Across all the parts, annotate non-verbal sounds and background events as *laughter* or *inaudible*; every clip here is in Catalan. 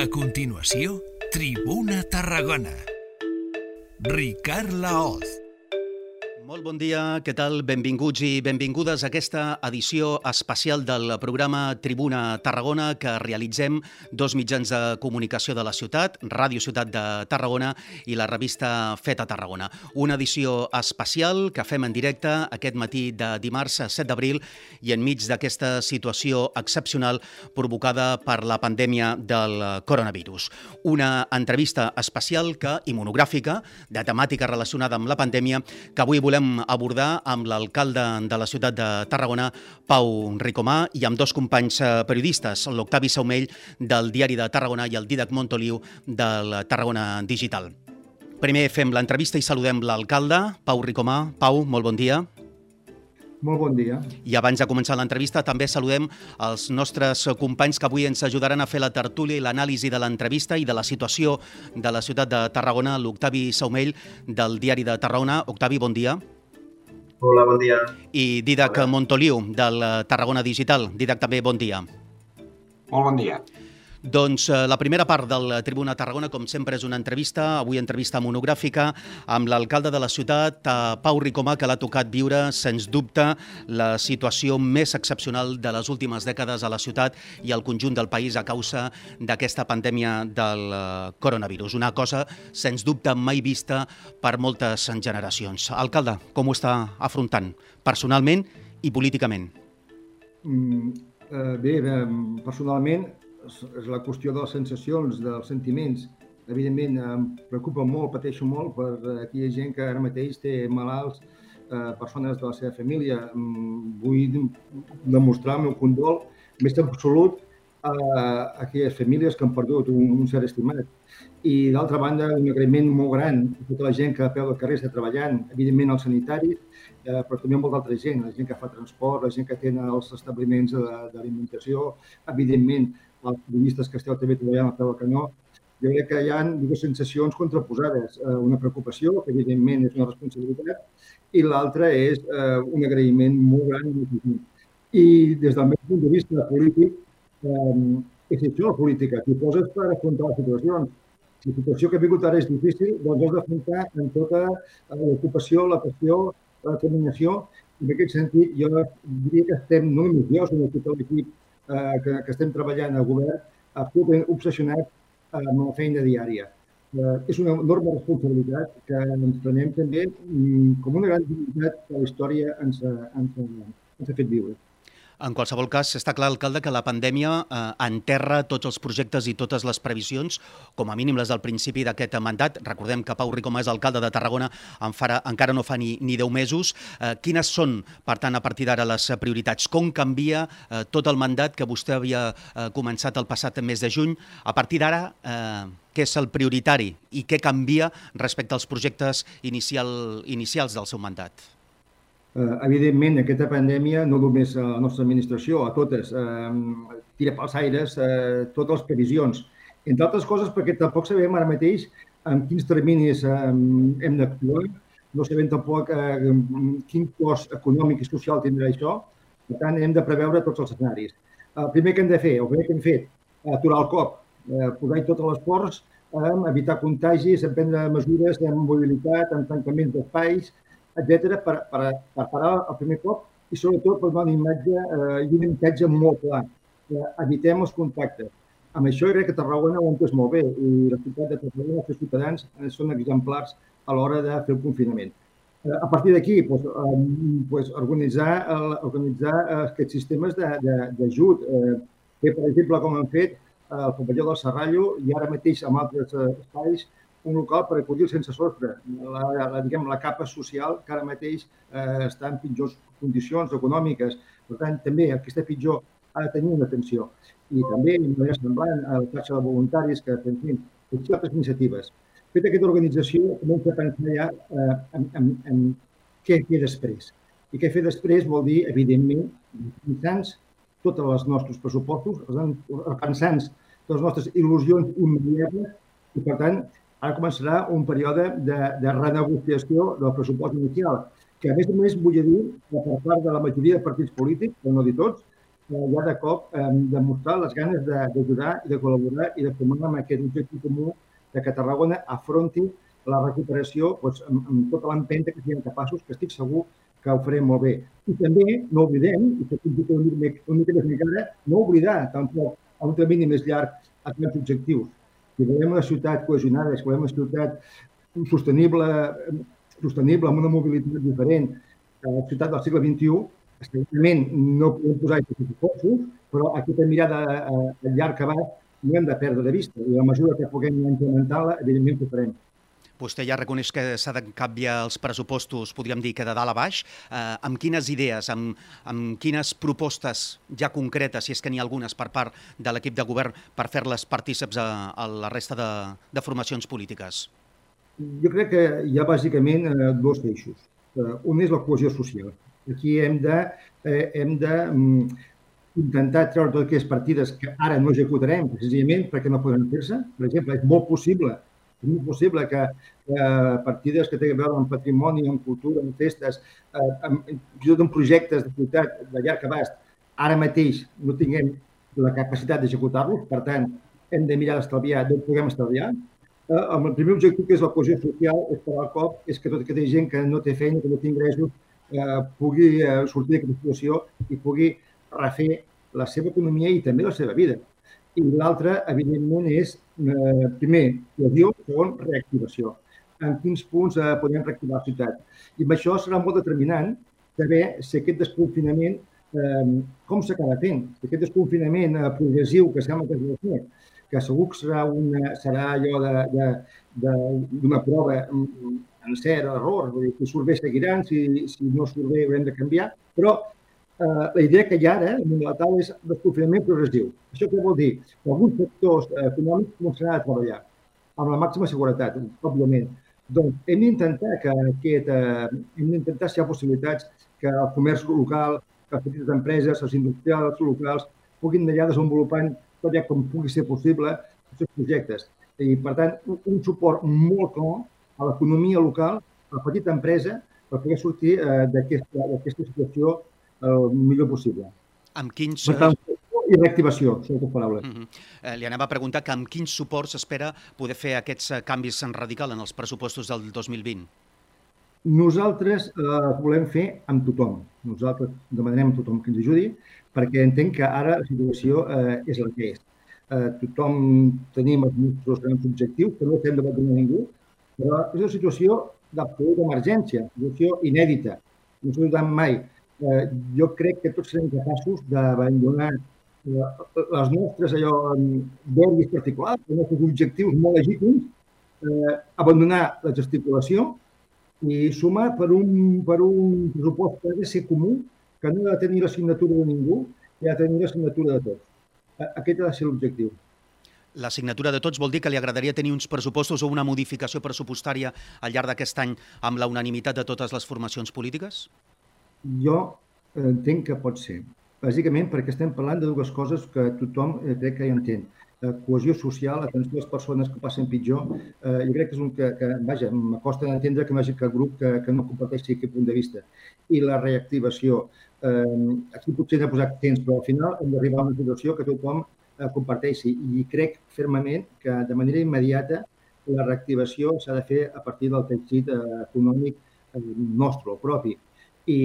A continuació, Tribuna Tarragona. Ricard Laoz. Molt bon dia, què tal? Benvinguts i benvingudes a aquesta edició especial del programa Tribuna Tarragona que realitzem dos mitjans de comunicació de la ciutat, Ràdio Ciutat de Tarragona i la revista Feta Tarragona. Una edició especial que fem en directe aquest matí de dimarts 7 d'abril i enmig d'aquesta situació excepcional provocada per la pandèmia del coronavirus. Una entrevista especial que, i monogràfica de temàtica relacionada amb la pandèmia que avui volem volem abordar amb l'alcalde de la ciutat de Tarragona, Pau Ricomà, i amb dos companys eh, periodistes, l'Octavi Saumell, del Diari de Tarragona, i el Didac Montoliu, del Tarragona Digital. Primer fem l'entrevista i saludem l'alcalde, Pau Ricomà. Pau, molt bon dia. Molt bon dia. I abans de començar l'entrevista també saludem els nostres companys que avui ens ajudaran a fer la tertúlia i l'anàlisi de l'entrevista i de la situació de la ciutat de Tarragona, l'Octavi Saumell del Diari de Tarragona. Octavi, bon dia. Hola, bon dia. I Didac Hola. Montoliu, del Tarragona Digital. Didac, també bon dia. Molt bon dia. Doncs eh, la primera part del Tribuna Tarragona, com sempre, és una entrevista, avui entrevista monogràfica amb l'alcalde de la ciutat, eh, Pau Ricomà, que l'ha tocat viure, sens dubte, la situació més excepcional de les últimes dècades a la ciutat i al conjunt del país a causa d'aquesta pandèmia del eh, coronavirus. Una cosa, sens dubte, mai vista per moltes generacions. Alcalde, com ho està afrontant, personalment i políticament? Mm, eh, bé, personalment és la qüestió de les sensacions, dels sentiments. Evidentment, em preocupa molt, pateixo molt per aquella gent que ara mateix té malalts, eh, persones de la seva família. Vull demostrar el meu condol més absolut a aquelles famílies que han perdut un, un ser estimat. I, d'altra banda, un agraïment molt gran a tota la gent que a peu del carrer està treballant, evidentment els sanitaris, eh, però també molta altra gent, la gent que fa transport, la gent que té els establiments d'alimentació, evidentment els periodistes que esteu també treballant al peu del canó, jo crec que hi ha dues sensacions contraposades. Eh, una preocupació, que evidentment és una responsabilitat, i l'altra és eh, un agraïment molt gran. I des del meu punt de vista polític, eh, és això la política, t'hi poses per afrontar les situacions. Si la situació que he vingut ara és difícil, doncs has d'afrontar en tota l'ocupació, la passió, la determinació. I en aquest sentit, jo diria que estem, no només jo, sinó tot l'equip eh, que, que estem treballant al govern, absolutament obsessionat amb la feina diària. Eh, és una enorme responsabilitat que ens prenem també mm, com una gran dignitat que la història ens, ens, ens ha fet viure. En qualsevol cas, està clar, alcalde, que la pandèmia eh, enterra tots els projectes i totes les previsions, com a mínim les del principi d'aquest mandat. Recordem que Pau Ricoma és alcalde de Tarragona, en farà, encara no fa ni, ni 10 mesos. Eh, quines són, per tant, a partir d'ara les prioritats? Com canvia eh, tot el mandat que vostè havia eh, començat el passat mes de juny? A partir d'ara, eh, què és el prioritari i què canvia respecte als projectes inicial, inicials del seu mandat? Eh, evidentment, aquesta pandèmia, no només a la nostra administració, a totes, eh, tira pels aires eh, totes les previsions. Entre altres coses, perquè tampoc sabem ara mateix en quins terminis eh, hem d'actuar, no sabem tampoc eh, quin cost econòmic i social tindrà això, per tant, hem de preveure tots els escenaris. El primer que hem de fer, el primer que hem fet, aturar el cop, eh, posar-hi tots els esports, eh, evitar contagis, prendre mesures de mobilitat, en tancaments d'espais, etc per, per, per parar el primer cop i sobretot per donar una imatge eh, i un missatge molt clar. Eh, evitem els contactes. Amb això crec que Tarragona ho entès molt bé i la ciutat de Tarragona, els seus ciutadans, eh, són exemplars a l'hora de fer el confinament. Eh, a partir d'aquí, pues, eh, pues, organitzar, el, organitzar aquests sistemes d'ajut. Eh, fer, per exemple, com han fet eh, el pavelló del Serrallo i ara mateix amb altres eh, espais, un local per acollir sense sostre, la, la, diguem, la capa social que ara mateix eh, està en pitjors condicions econòmiques. Per tant, també el que està pitjor ha de tenir una atenció. I també, de manera semblant, a la xarxa de voluntaris que fent potser altres iniciatives. Feta aquesta organització, comença a pensar ja eh, en, en, en què fer després. I què fer després vol dir, evidentment, pensant tots els nostres pressupostos, repensant les nostres il·lusions immediates i, per tant, ara començarà un període de, de renegociació del pressupost inicial, que a més a més vull dir que per part de la majoria de partits polítics, però no dir tots, eh, ja de cop eh, demostrar les ganes d'ajudar i de col·laborar i de formar amb aquest objectiu comú de que Tarragona afronti la recuperació doncs, amb, amb tota l'empenta que siguem capaços, que estic segur que ho farem molt bé. I també no oblidem, i que fins i tot una mica més encara, no oblidar tampoc a un termini més llarg aquests objectius. Si volem una ciutat cohesionada, si volem una ciutat sostenible, sostenible amb una mobilitat diferent, a la ciutat del segle XXI, segurament no podem posar aquests esforços, però aquesta mirada a llarg abast no hem de perdre de vista. I a mesura que puguem implementar-la, evidentment ho farem. Vostè ja reconeix que s'ha de canviar els pressupostos, podríem dir que de dalt a baix. Eh, amb quines idees, amb, amb quines propostes ja concretes, si és que n'hi ha algunes per part de l'equip de govern, per fer-les partíceps a, a la resta de, de formacions polítiques? Jo crec que hi ha bàsicament eh, dos eixos. Eh, un és la cohesió social. Aquí hem de, eh, hem de mm, intentar treure totes aquelles partides que ara no executarem, precisament perquè no poden fer-se. Per exemple, és molt possible és molt possible que, que partides que tenen a veure amb patrimoni, amb cultura, amb festes, eh, amb, fins i tot amb projectes de ciutat de llarg abast, ara mateix no tinguem la capacitat d'executar-los, per tant, hem de mirar d'estalviar d'on puguem estalviar. Eh, el primer objectiu, que és la cohesió social, és per al cop, és que tota aquesta gent que no té feina, que no té ingressos, eh, pugui eh, sortir d'aquesta situació i pugui refer la seva economia i també la seva vida. I l'altre, evidentment, és, eh, primer, cohesió, segon, reactivació. En quins punts eh, podem reactivar la ciutat. I amb això serà molt determinant saber si aquest desconfinament, eh, com s'acaba fent. Si aquest desconfinament eh, progressiu que sembla que és el que segur que serà, una, serà allò d'una prova en cert, error, vull dir, si surt bé seguiran, si, si no surt bé haurem de canviar, però eh, la idea que hi ha ara en la taula és desconfinament progressiu. Això què vol dir? Que alguns sectors eh, econòmics començaran a treballar amb la màxima seguretat, òbviament. Doncs hem d'intentar que aquest, eh, hem d'intentar si hi ha possibilitats que el comerç local, que les petites empreses, els industrials locals puguin allà desenvolupant tot ja com pugui ser possible seus projectes. I, per tant, un, un suport molt clar a l'economia local, a la petita empresa, per poder sortir eh, d'aquesta situació el millor possible. Amb quins... Per tant, i reactivació, són les paraules. Uh -huh. eh, li anava a preguntar que amb quins suports s'espera poder fer aquests eh, canvis en radical en els pressupostos del 2020? Nosaltres eh, volem fer amb tothom. Nosaltres demanem a tothom que ens ajudi perquè entenc que ara la situació eh, és la que és. Eh, tothom tenim els nostres grans objectius, que no estem d'abandonar ningú, però és una situació d'absoluta emergència, una situació inèdita. No s'ha mai eh, jo crec que tots serem capaços d'abandonar les nostres allò d'ordis particulars, els nostres objectius molt legítims, eh, abandonar la gesticulació i sumar per un, per un pressupost que ha de ser comú, que no ha de tenir la signatura de ningú, i ha de tenir la signatura de tots. Aquest ha de ser l'objectiu. La signatura de tots vol dir que li agradaria tenir uns pressupostos o una modificació pressupostària al llarg d'aquest any amb la unanimitat de totes les formacions polítiques? Jo entenc que pot ser. Bàsicament perquè estem parlant de dues coses que tothom eh, crec que hi entén. Eh, cohesió social, atenció a les persones que passen pitjor. Eh, jo crec que és un que, que vaja, m'acosta d'entendre que no hi hagi cap grup que, que no comparteixi aquest punt de vista. I la reactivació. Eh, aquí potser n'he posat temps, però al final hem d'arribar a una situació que tothom eh, comparteixi. I crec fermament que de manera immediata la reactivació s'ha de fer a partir del teixit eh, econòmic eh, nostre, propi i,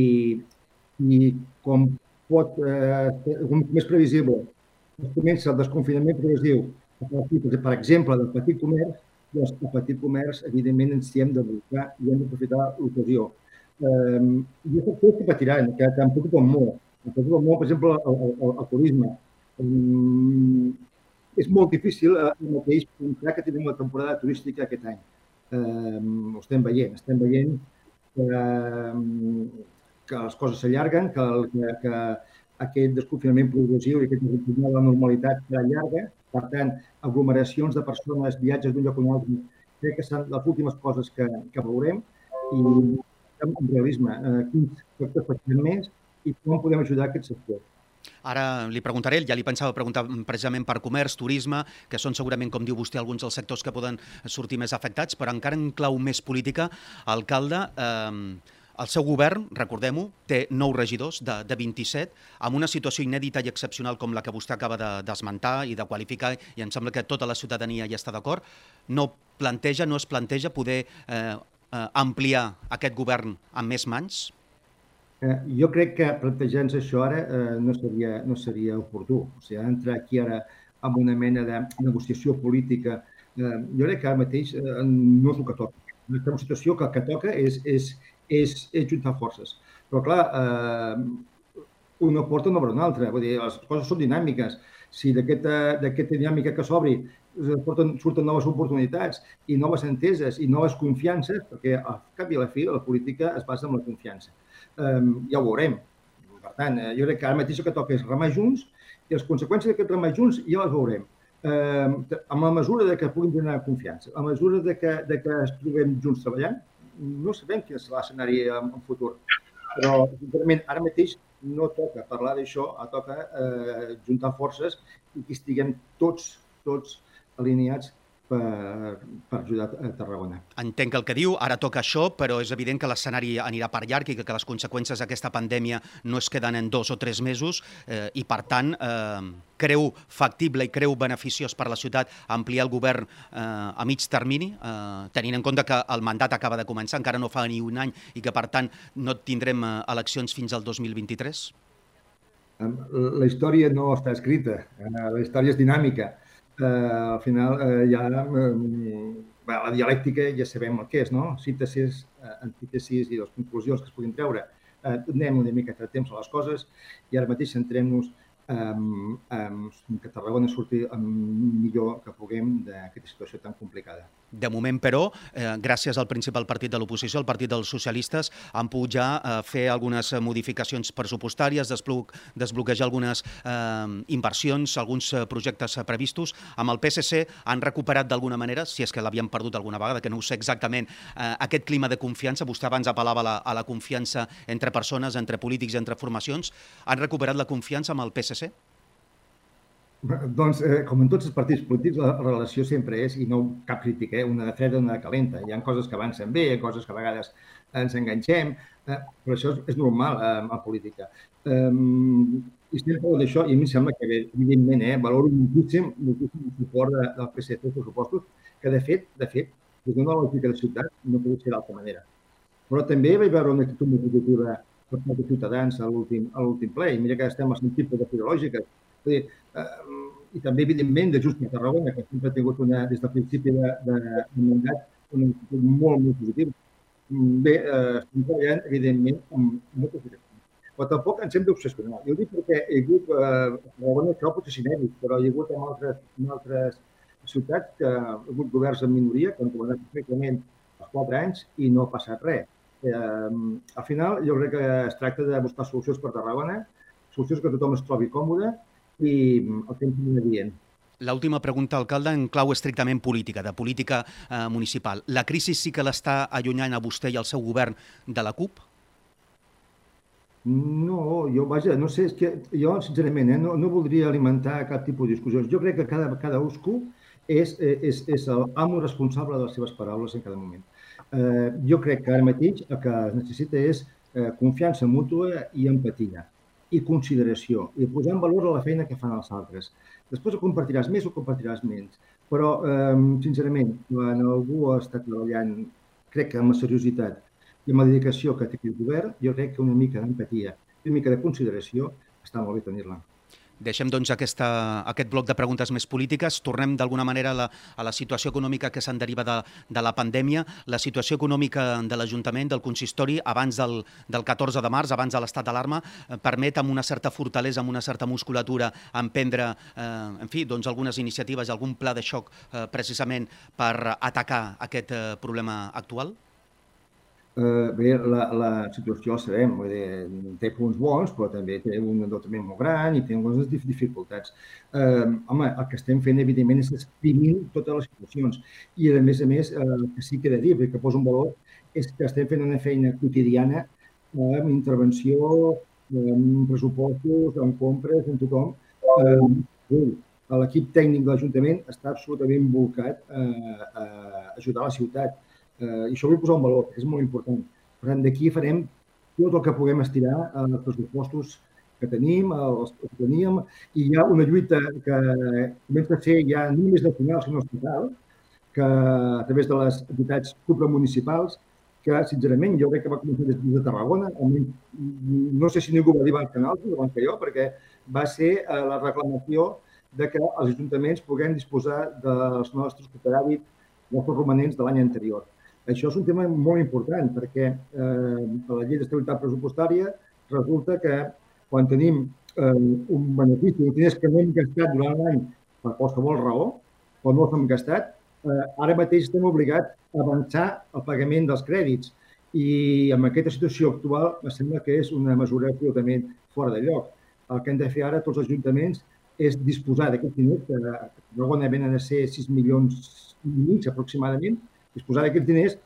i com pot eh, més previsible es comença el desconfinament progressiu a partir, per exemple, del petit comerç, doncs el petit comerç, evidentment, ens hi hem de buscar i hem d'aprofitar l'ocasió. Eh, hi ha sectors que patiran, que, que em preocupen molt. Em preocupa molt, per exemple, el, el, el turisme. Um, és molt difícil eh, el mateix pensar que tenim la temporada turística aquest any. Eh, ho estem veient. Estem veient que, que les coses s'allarguen, que, que, que aquest desconfinament progressiu i aquest retorn a la normalitat serà llarga. Per tant, aglomeracions de persones, viatges d'un lloc a un altre, crec que són les últimes coses que, que veurem i amb realisme, eh, quins sectors facin més i com podem ajudar aquest sector. Ara li preguntaré, ja li pensava preguntar precisament per comerç, turisme, que són segurament, com diu vostè, alguns dels sectors que poden sortir més afectats, però encara en clau més política, alcalde, eh, El seu govern, recordem-ho, té nou regidors de, de 27, amb una situació inèdita i excepcional com la que vostè acaba d'esmentar de, i de qualificar, i em sembla que tota la ciutadania hi està d'acord, no planteja, no es planteja poder eh, eh, ampliar aquest govern amb més mans? Eh, jo crec que plantejar-nos això ara eh, no, seria, no seria oportú. O sigui, entrar aquí ara amb una mena de negociació política, eh, jo crec que ara mateix eh, no és el que toca. Estem una situació que el que toca és, és, és, és juntar forces. Però, clar, eh, una porta no obre una altra. Vull dir, les coses són dinàmiques. Si d'aquesta dinàmica que s'obri surten noves oportunitats i noves enteses i noves confiances, perquè al cap i a la fi la política es basa en la confiança. Eh, ja ho veurem. Per tant, eh, jo crec que ara mateix el que toca és remar junts i les conseqüències d'aquest remar junts ja les veurem. Eh, amb la mesura de que puguin donar confiança, a mesura de que, de que es trobem junts treballant, no sabem quin serà l'escenari en, en futur. Però, sincerament, ara mateix no toca parlar d'això, toca eh, juntar forces i que estiguem tots, tots alineats per, per ajudar a Tarragona. Entenc el que diu, ara toca això, però és evident que l'escenari anirà per llarg i que, que les conseqüències d'aquesta pandèmia no es queden en dos o tres mesos eh, i, per tant, eh, creu factible i creu beneficiós per la ciutat ampliar el govern eh, a mig termini, eh, tenint en compte que el mandat acaba de començar, encara no fa ni un any i que, per tant, no tindrem eh, eleccions fins al 2023? La història no està escrita, eh, la història és dinàmica eh, al final eh, ja eh, la dialèctica ja sabem el que és, no? Síntesis, eh, antítesis i les conclusions que es puguin treure. Eh, donem una mica de temps a les coses i ara mateix centrem-nos um, um, que Tarragona surti millor que puguem d'aquesta situació tan complicada. De moment, però, eh, gràcies al principal partit de l'oposició, el Partit dels Socialistes, han pogut ja eh, fer algunes modificacions pressupostàries, desblo desbloquejar algunes eh, inversions, alguns eh, projectes previstos. Amb el PSC han recuperat d'alguna manera, si és que l'havien perdut alguna vegada, que no ho sé exactament, eh, aquest clima de confiança. Vostè abans apel·lava la, a la confiança entre persones, entre polítics, entre formacions. Han recuperat la confiança amb el PSC? Doncs, eh, com en tots els partits polítics, la relació sempre és, i no cap crítica, eh, una de freda, una de calenta. Hi ha coses que avancen bé, coses que a vegades ens enganxem, eh, però això és, normal eh, en política. Eh, I estem parlant d'això, i a mi em sembla que, evidentment, eh, valoro moltíssim, moltíssim el suport de, del PSC als pressupostos, que de fet, de fet, des d'una lògica de ciutat no pot ser d'altra manera. Però també vaig veure una actitud molt positiva per part de Ciutadans a l'últim ple. I mira que estem a sentit de filològiques. Dir, eh, I també, evidentment, de Just per Tarragona, que sempre ha tingut una, des del principi de, de, de mandat un actitud molt, molt positiu. Bé, eh, estem treballant, evidentment, amb moltes direccions. Però tampoc ens hem d'obsessionar. Jo dic perquè hi ha hagut, eh, Tarragona això potser sinèdit, però hi ha hagut en altres, en altres ciutats que ha hagut governs en minoria que han governat perfectament els quatre anys i no ha passat res Eh, al final, jo crec que es tracta de buscar solucions per Tarragona, solucions que tothom es trobi còmode i el temps no dient. L'última pregunta, alcalde, en clau estrictament política, de política eh, municipal. La crisi sí que l'està allunyant a vostè i al seu govern de la CUP? No, jo, vaja, no sé, és que jo, sincerament, eh, no, no voldria alimentar cap tipus de discussions. Jo crec que cada, cada usco és, eh, és, és l'amo responsable de les seves paraules en cada moment. Eh, jo crec que ara mateix el que es necessita és eh, confiança mútua i empatia i consideració i posar en valor la feina que fan els altres. Després ho compartiràs més o compartiràs menys, però, eh, sincerament, quan algú està treballant, crec que amb la seriositat i amb la dedicació que té aquest govern, jo crec que una mica d'empatia i una mica de consideració està molt bé tenir-la. Deixem doncs aquesta, aquest bloc de preguntes més polítiques. Tornem d'alguna manera a la, a la situació econòmica que se'n deriva de, de la pandèmia. La situació econòmica de l'Ajuntament, del consistori, abans del, del 14 de març, abans de l'estat d'alarma, eh, permet amb una certa fortalesa, amb una certa musculatura, emprendre eh, en fi, doncs, algunes iniciatives, algun pla de xoc eh, precisament per atacar aquest eh, problema actual? Eh, bé, la, la situació, sabem, vull dir, té punts bons, però també té un endeutament molt gran i té algunes dificultats. Eh, home, el que estem fent, evidentment, és exprimir totes les situacions. I, a més a més, eh, el que sí que he de dir, que poso un valor, és que estem fent una feina quotidiana amb intervenció, amb pressupostos, amb compres, amb tothom. Eh, L'equip tècnic de l'Ajuntament està absolutament volcat a, a ajudar la ciutat Eh, I això vull posar en valor, és molt important, Per tant, d'aquí farem tot el que puguem estirar els pressupostos que tenim, els que teníem, i hi ha una lluita que comença a ser ja no només nacional, sinó estatal, que a través de les entitats supramunicipals, que, sincerament, jo crec que va començar des de Tarragona. No sé si ningú va dir abans que nosaltres, abans que jo, perquè va ser eh, la reclamació de que els ajuntaments puguem disposar dels nostres superàvit, dels nostres romanents de l'any anterior. Això és un tema molt important perquè eh, per la llei d'estabilitat pressupostària resulta que quan tenim eh, un benefici, un diners que no hem gastat durant l'any per qualsevol raó, o no hem gastat, eh, ara mateix estem obligats a avançar el pagament dels crèdits. I amb aquesta situació actual em sembla que és una mesura absolutament fora de lloc. El que hem de fer ara tots els ajuntaments és disposar d'aquests diners, que a Tarragona venen a ser 6 milions i mig aproximadament, disposar d'aquests diners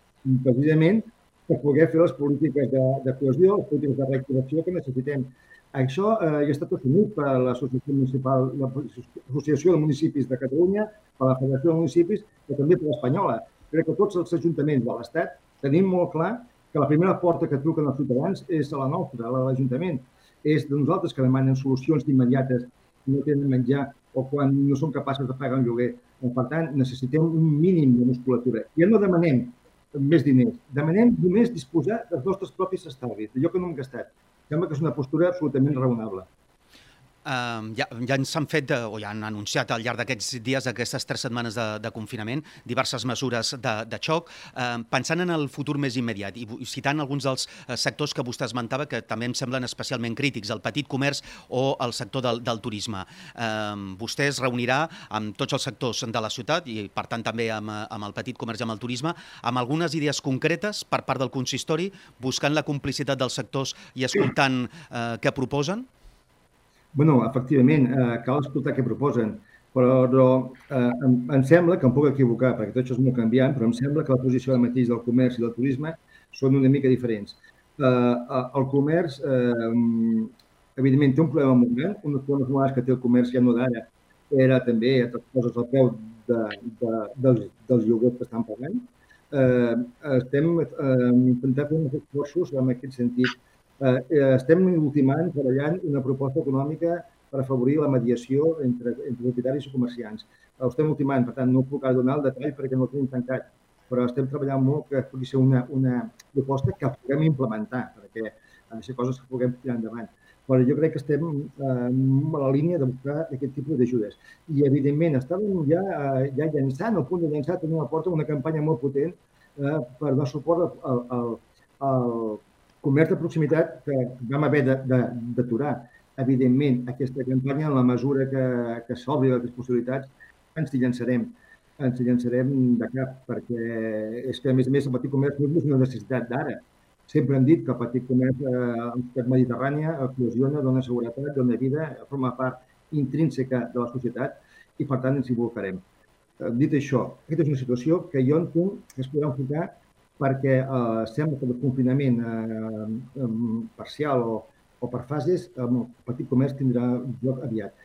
precisament per poder fer les polítiques de, de cohesió, les polítiques de reactivació que necessitem. Això eh, ja ha estat assumit per l'Associació Municipal, l'Associació de Municipis de Catalunya, per la Federació de Municipis, però també per l'Espanyola. Crec que tots els ajuntaments de l'Estat tenim molt clar que la primera porta que truquen els ciutadans és a la nostra, a l'Ajuntament. És de nosaltres que demanen solucions immediates no tenen menjar o quan no són capaços de pagar un lloguer. Per tant, necessitem un mínim de musculatura. Ja no demanem més diners, demanem només disposar dels nostres propis estalvis, d'allò que no hem gastat. Sembla que és una postura absolutament raonable. Uh, ja, ja ens han fet, o ja han anunciat al llarg d'aquests dies, aquestes tres setmanes de, de confinament, diverses mesures de, de xoc. Uh, pensant en el futur més immediat i citant alguns dels uh, sectors que vostè esmentava que també em semblen especialment crítics, el petit comerç o el sector del, del turisme. Uh, vostè es reunirà amb tots els sectors de la ciutat i, per tant, també amb, amb el petit comerç i amb el turisme, amb algunes idees concretes per part del consistori, buscant la complicitat dels sectors i escoltant uh, què proposen? Bueno, efectivament, eh, cal escoltar què proposen, però, eh, em, em sembla, que em puc equivocar, perquè tot això és molt canviant, però em sembla que la posició del mateix del comerç i del turisme són una mica diferents. Eh, eh el comerç, eh, evidentment, té un problema molt gran. Un dels problemes molt que té el comerç ja no d'ara era també altres coses al peu de, de, dels, dels lloguers que estan pagant. Eh, estem eh, intentant fer uns esforços en aquest sentit Eh, eh, estem ultimant, treballant una proposta econòmica per afavorir la mediació entre, entre propietaris i comerciants. Ho estem ultimant, per tant, no puc donar el detall perquè no ho tenim tancat, però estem treballant molt que pugui ser una, una proposta que puguem implementar, perquè han de ser coses que puguem tirar endavant. Però jo crec que estem eh, a la línia de buscar aquest tipus d'ajudes. I, evidentment, estàvem ja, eh, ja llançant, al punt de llançar, tenim a porta una campanya molt potent eh, per donar suport al, al, al comerç de proximitat que vam haver d'aturar. Evidentment, aquesta campanya, en la mesura que, que s'obri les possibilitats, ens hi llançarem. Ens hi llançarem de cap, perquè és que, a més a més, el petit comerç no és una necessitat d'ara. Sempre hem dit que el petit comerç eh, la mediterrània eclosiona, dona seguretat, dona vida, forma part intrínseca de la societat i, per tant, ens hi involucrarem. Eh, dit això, aquesta és una situació que jo entenc que es podrà enfocar perquè eh, sembla que el confinament eh, parcial o, o per fases, el petit comerç tindrà lloc aviat.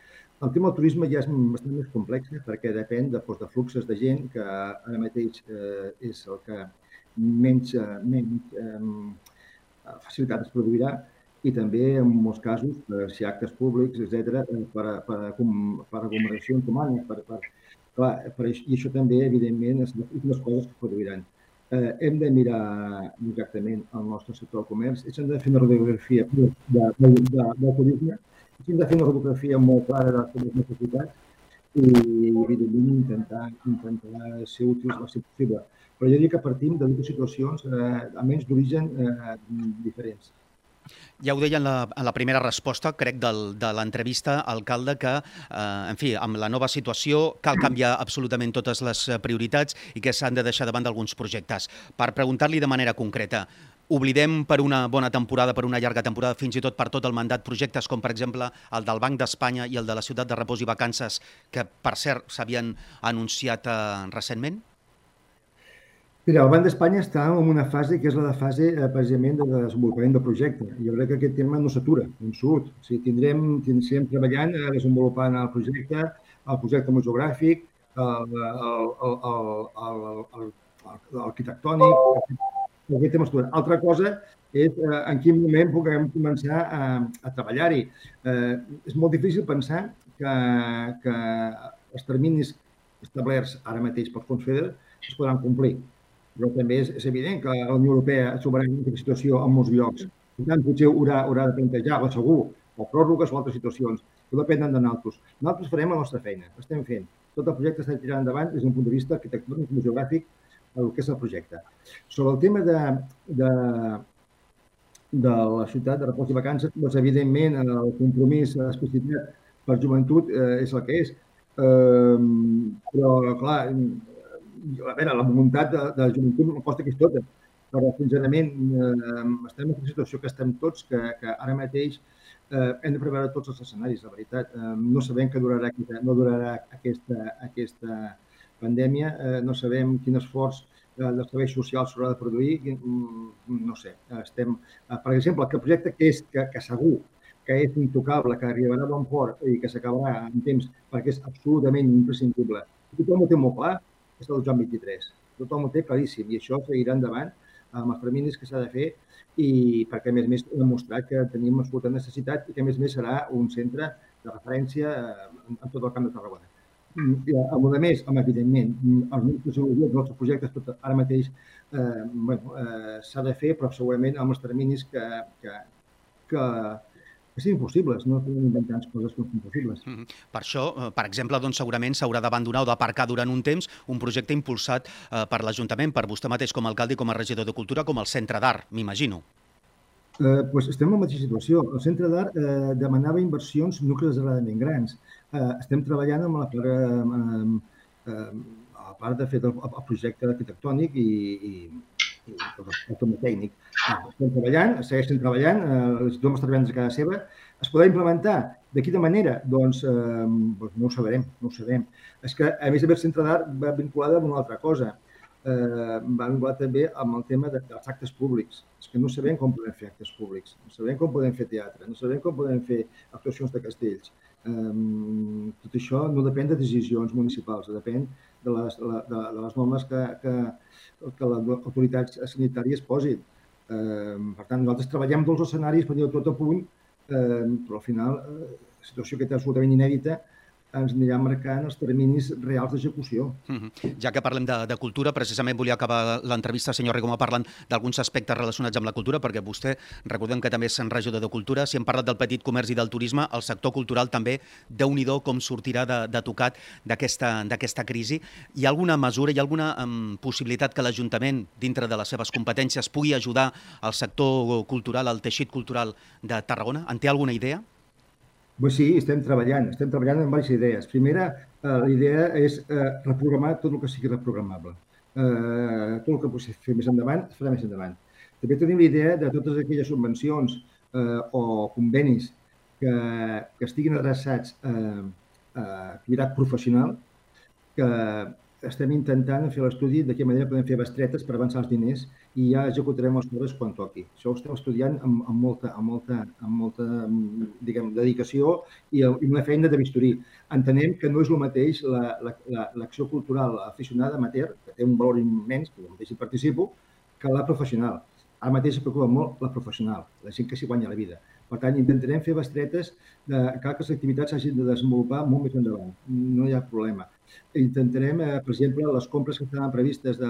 El tema del turisme ja és bastant més complex eh, perquè depèn de, doncs, de fluxes de gent que ara mateix eh, és el que menys, eh, menys eh, facilitat es produirà i també en molts casos, per si actes públics, etc per, per, per, per aglomeracions humanes, per, per, clar, per, i això també, evidentment, és les coses que produiran eh, hem de mirar exactament el nostre sector del comerç hem de fer una radiografia de, de, de, de, turisme hem de fer una radiografia molt clara de les necessitats i, evidentment, intentar, intentar ser útils el possible. Però jo dic que partim de dues situacions, eh, almenys d'origen eh, diferents. Ja ho deia en la, en la primera resposta, crec, del, de l'entrevista, alcalde, que, eh, en fi, amb la nova situació cal canviar absolutament totes les eh, prioritats i que s'han de deixar davant d'alguns projectes. Per preguntar-li de manera concreta, oblidem per una bona temporada, per una llarga temporada, fins i tot per tot el mandat, projectes com, per exemple, el del Banc d'Espanya i el de la Ciutat de Repòs i Vacances, que, per cert, s'havien anunciat eh, recentment? Mira, el Banc d'Espanya està en una fase que és la de fase eh, precisament de desenvolupament del projecte. Jo crec que aquest tema no s'atura, en absolut. O sigui, tindrem, tindrem treballant, eh, desenvolupant el projecte, el projecte museogràfic, l'arquitectònic, aquest tema estudiant. Altra cosa és eh, en quin moment puguem començar a, a treballar-hi. Eh, és molt difícil pensar que, que els terminis establerts ara mateix pels fons FEDER es podran complir. Però també és, és evident que la Unió Europea es trobarà en aquesta situació en molts llocs. Per tant, potser haurà, haurà de plantejar, o segur, o pròrrogues o altres situacions, que depenen de nosaltres. Nosaltres farem la nostra feina, estem fent. Tot el projecte està tirant endavant des d'un punt de vista arquitectònic i geogràfic el que és el projecte. Sobre el tema de, de, de la ciutat de repòs i vacances, doncs, evidentment, el compromís especificat per joventut eh, és el que és. Eh, però, clar, a veure, la voluntat de, de joventut no costa que és tota, però, sincerament, eh, estem en una situació que estem tots, que, que ara mateix eh, hem de preveure tots els escenaris, la veritat. Eh, no sabem que durarà, no durarà aquesta, aquesta pandèmia, eh, no sabem quin esforç eh, dels serveis socials s'haurà de produir, mm, no sé, estem, eh, per exemple, el projecte que és que, que segur que és intocable, que arribarà a bon port i que s'acabarà en temps perquè és absolutament imprescindible. Tothom ho té molt clar, és el Joan 23. Tothom ho té claríssim i això seguirà endavant amb els terminis que s'ha de fer i perquè, a més a més, hem demostrat que tenim absoluta necessitat i que, a més a més, serà un centre de referència eh, en, en tot el camp de Tarragona. Mm, a més a més, home, evidentment, els nostres els nostres projectes tot ara mateix eh, bueno, eh, s'ha de fer, però segurament amb els terminis que, que, que, que siguin possibles, no podem inventar coses que no són possibles. Mm -hmm. Per això, eh, per exemple, doncs, segurament s'haurà d'abandonar o d'aparcar durant un temps un projecte impulsat eh, per l'Ajuntament, per vostè mateix com a alcalde i com a regidor de Cultura, com el Centre d'Art, m'imagino. Eh, pues estem en la mateixa situació. El Centre d'Art eh, demanava inversions no exageradament grans eh, estem treballant amb la part, eh, eh, a part de fer el, el projecte arquitectònic i, i, tècnic. Estem treballant, segueixen treballant, eh, tothom està treballant des de casa seva. Es podrà implementar? De quina manera? Doncs, eh, doncs no ho sabrem, no ho sabem. És que, a més el Centre d'Art va vinculada amb una altra cosa. Eh, va vincular també amb el tema de, dels actes públics. És que no sabem com podem fer actes públics, no sabem com podem fer teatre, no sabem com podem fer actuacions de castells. Tot això no depèn de decisions municipals, depèn de les, de, de, les normes que, que, que les autoritats sanitàries posin. Per tant, nosaltres treballem tots els escenaris per dir tot a punt, però al final, uh, situació que és absolutament inèdita, ens anirà marcant els terminis reals d'execució. Mm -hmm. Ja que parlem de, de cultura, precisament volia acabar l'entrevista, senyor Rigoma, parlant d'alguns aspectes relacionats amb la cultura, perquè vostè, recordem que també és regidor de Cultura, si hem parlat del petit comerç i del turisme, el sector cultural també, déu nhi com sortirà de, de tocat d'aquesta crisi. Hi ha alguna mesura, hi ha alguna um, possibilitat que l'Ajuntament, dintre de les seves competències, pugui ajudar al sector cultural, al teixit cultural de Tarragona? En té alguna idea? Pues sí, estem treballant, estem treballant en diverses idees. Primera, eh, la idea és eh, reprogramar tot el que sigui reprogramable. Eh, tot el que pugui fer més endavant, es farà més endavant. També tenim l'idea de totes aquelles subvencions eh, o convenis que, que estiguin adreçats a, a activitat professional, que estem intentant fer l'estudi de quina manera podem fer bestretes per avançar els diners i ja executarem els coses quan toqui. Això ho estem estudiant amb, amb, molta, amb, molta, amb molta diguem, dedicació i, i una feina de bisturí. Entenem que no és el mateix l'acció la, la, cultural aficionada amateur, que té un valor immens, que jo mateix hi participo, que la professional. Ara mateix es preocupa molt la professional, la gent que s'hi guanya la vida. Per tant, intentarem fer bestretes de que les activitats s'hagin de desenvolupar molt més endavant. No hi ha problema intentarem, eh, per exemple, les compres que estaven previstes, de,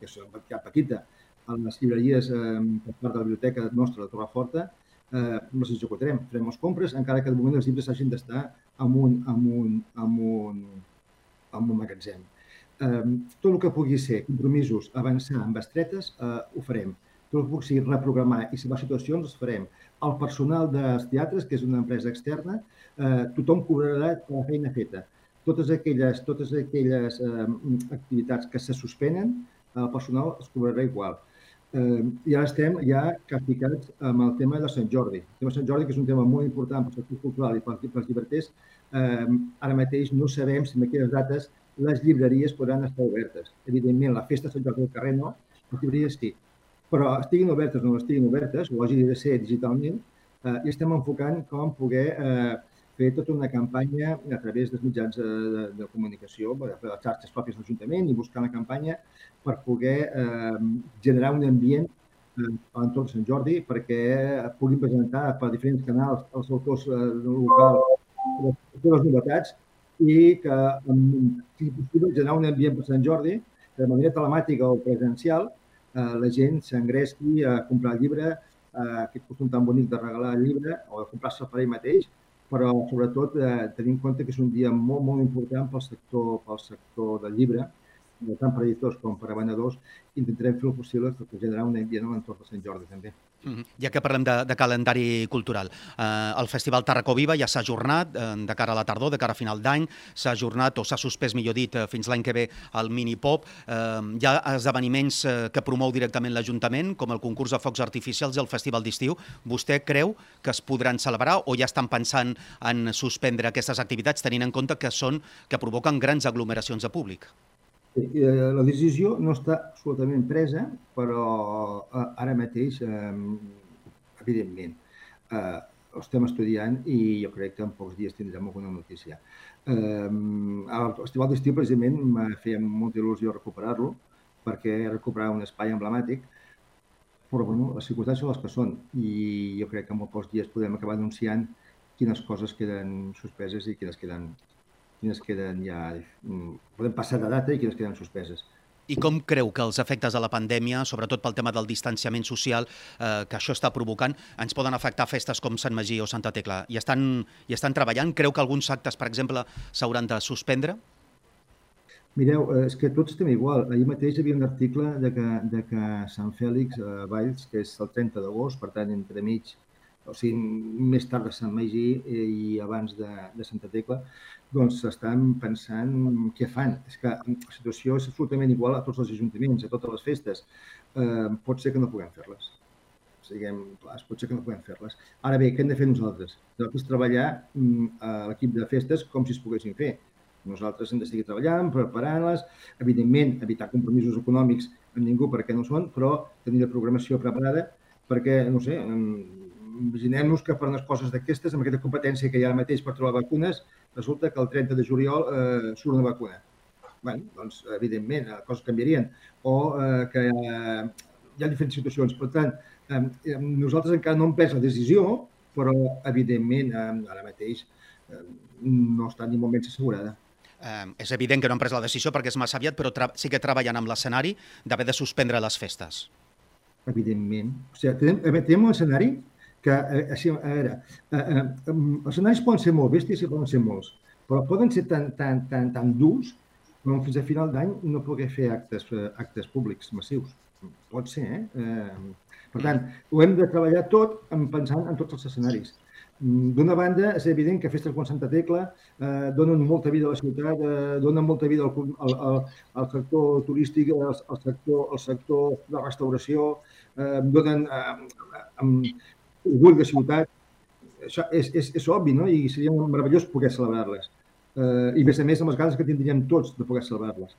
que són petita, a les llibreries eh, per part de la biblioteca nostra de Torreforta, eh, les executarem. Farem les compres, encara que de moment els llibres hagin d'estar en un, en un, en un, en un magatzem. Eh, tot el que pugui ser compromisos, avançar amb bestretes, eh, ho farem. Tot el que pugui reprogramar i salvar situacions, els farem. El personal dels teatres, que és una empresa externa, eh, tothom cobrarà la feina feta totes aquelles, totes aquelles eh, activitats que se suspenen, el personal es cobrarà igual. Eh, ara estem ja capficats amb el tema de Sant Jordi. El tema de Sant Jordi, que és un tema molt important per sector cultural i pels, pels llibreters, eh, ara mateix no sabem si en aquelles dates les llibreries podran estar obertes. Evidentment, la festa de Sant Jordi del carrer no, les llibreries sí. Però estiguin obertes o no estiguin obertes, o hagi de ser digitalment, eh, i estem enfocant com poder eh, fer tota una campanya a través dels mitjans de, de, de comunicació, de les xarxes pròpies de l'Ajuntament i buscar una campanya per poder eh, generar un ambient eh, a l'entorn de Sant Jordi perquè puguin presentar per diferents canals els autors eh, local les novetats i que, si possible, generar un ambient per Sant Jordi de manera telemàtica o presencial eh, la gent s'engresqui a comprar el llibre, eh, aquest costum tan bonic de regalar el llibre o de comprar-se per ell mateix, però sobretot eh, tenir en compte que és un dia molt, molt important pel sector, pel sector del llibre, tant per editors com per a intentarem fer el possible per generar un ambient a l'entorn de Sant Jordi també. -hmm. Ja que parlem de, de calendari cultural, eh, el Festival Tarracó Viva ja s'ha ajornat eh, de cara a la tardor, de cara a final d'any, s'ha ajornat o s'ha suspès, millor dit, eh, fins l'any que ve el mini-pop. Eh, hi ha esdeveniments eh, que promou directament l'Ajuntament, com el concurs de focs artificials i el Festival d'Estiu. Vostè creu que es podran celebrar o ja estan pensant en suspendre aquestes activitats, tenint en compte que són que provoquen grans aglomeracions de públic? Eh, la decisió no està absolutament presa, però eh, ara mateix, evidentment, eh, ho estem estudiant i jo crec que en pocs dies tindrem alguna notícia. El Festival d'Estiu, precisament, m'ha fet molta il·lusió recuperar-lo, perquè recuperar un espai emblemàtic, però bueno, les circumstàncies són les que són i jo crec que en pocs dies podem acabar anunciant quines coses queden suspeses i quines queden quines queden ja... Mm, podem passar de data i quines queden suspeses. I com creu que els efectes de la pandèmia, sobretot pel tema del distanciament social eh, que això està provocant, ens poden afectar festes com Sant Magí o Santa Tecla? I estan, i estan treballant? Creu que alguns actes, per exemple, s'hauran de suspendre? Mireu, eh, és que tots estem igual. Ahir mateix hi havia un article de que, de que Sant Fèlix, eh, Valls, que és el 30 d'agost, per tant, entre mig, o sigui, més tard de Sant Magí i abans de, de Santa Tecla, doncs estan pensant què fan. És que la situació és absolutament igual a tots els ajuntaments, a totes les festes. Eh, pot ser que no puguem fer-les. Siguem clars, pot ser que no puguem fer-les. Ara bé, què hem de fer nosaltres? Nosaltres treballar mm, a l'equip de festes com si es poguessin fer. Nosaltres hem de seguir treballant, preparant-les, evidentment, evitar compromisos econòmics amb ningú perquè no són, però tenir la programació preparada perquè, no sé, imaginem-nos que per unes coses d'aquestes, amb aquesta competència que hi ha ara mateix per trobar vacunes, resulta que el 30 de juliol eh, surt una vacuna. bé, doncs, evidentment, les coses canviarien. O eh, que eh, hi ha diferents situacions. Per tant, eh, nosaltres encara no hem pres la decisió, però, evidentment, eh, ara mateix eh, no està ni molt menys assegurada. Eh, és evident que no han pres la decisió perquè és massa aviat, però sí que treballen amb l'escenari d'haver de suspendre les festes. Evidentment. O sigui, tenim, tenim un escenari que, eh, així, a veure, eh, eh, els escenaris poden ser molt bèsties i poden ser molts, però poden ser tan, tan, tan, tan durs com fins a final d'any no poder fer actes, eh, actes públics massius. Pot ser, eh? eh? Per tant, ho hem de treballar tot pensant en tots els escenaris. D'una banda, és evident que festes com Santa Tecla eh, donen molta vida a la ciutat, eh, donen molta vida al, al, al, al sector turístic, al, al, sector, al sector de restauració, eh, donen eh, orgull de ciutat, això és, és, és obvi, no? I seria meravellós poder celebrar-les. Eh, I, a més a més, amb les ganes que tindríem tots de poder celebrar-les.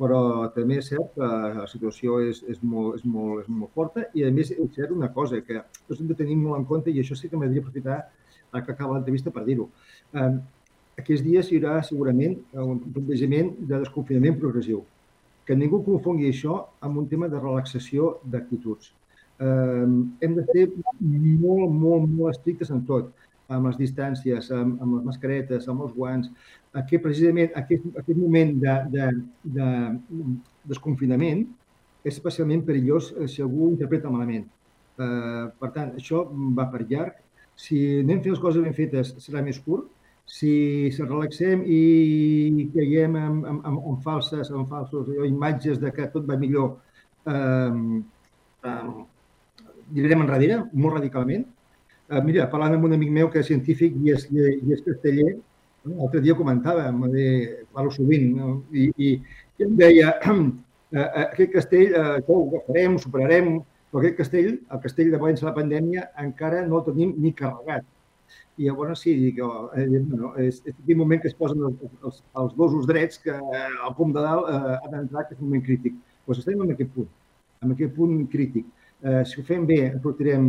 Però també és cert que la situació és, és, molt, és, molt, és molt forta i, a més, és cert una cosa que tots hem de tenir molt en compte i això sí que m'agradaria aprofitar que acaba l'entrevista per dir-ho. Eh, aquests dies hi haurà segurament un plantejament de desconfinament progressiu. Que ningú confongui això amb un tema de relaxació d'actituds hem de ser molt, molt, molt estrictes en tot, amb les distàncies, amb, amb les mascaretes, amb els guants. Aquest, precisament aquest, aquest moment de, de, de desconfinament és especialment perillós eh, si algú ho interpreta malament. Eh, per tant, això va per llarg. Si anem fent les coses ben fetes, serà més curt. Si se relaxem i caiem en, en, en, en falses, en falsos imatges de que tot va millor, eh, eh, direm enrere, molt radicalment. Uh, mira, parlant amb un amic meu que és científic i és, i és casteller, l'altre dia comentava, de, parlo sovint, no? I, i, i em deia, uh, *clears throat* aquest castell, uh, això ho farem, ho superarem, però aquest castell, el castell de València de la pandèmia, encara no el tenim ni carregat. I llavors sí, dic, oh, eh, no, és, és aquell moment que es posen els, els, els dosos drets que al punt de dalt eh, ha d'entrar, que és un moment crític. Doncs pues estem en aquest punt, en aquest punt crític. Eh, si ho fem bé, en sortirem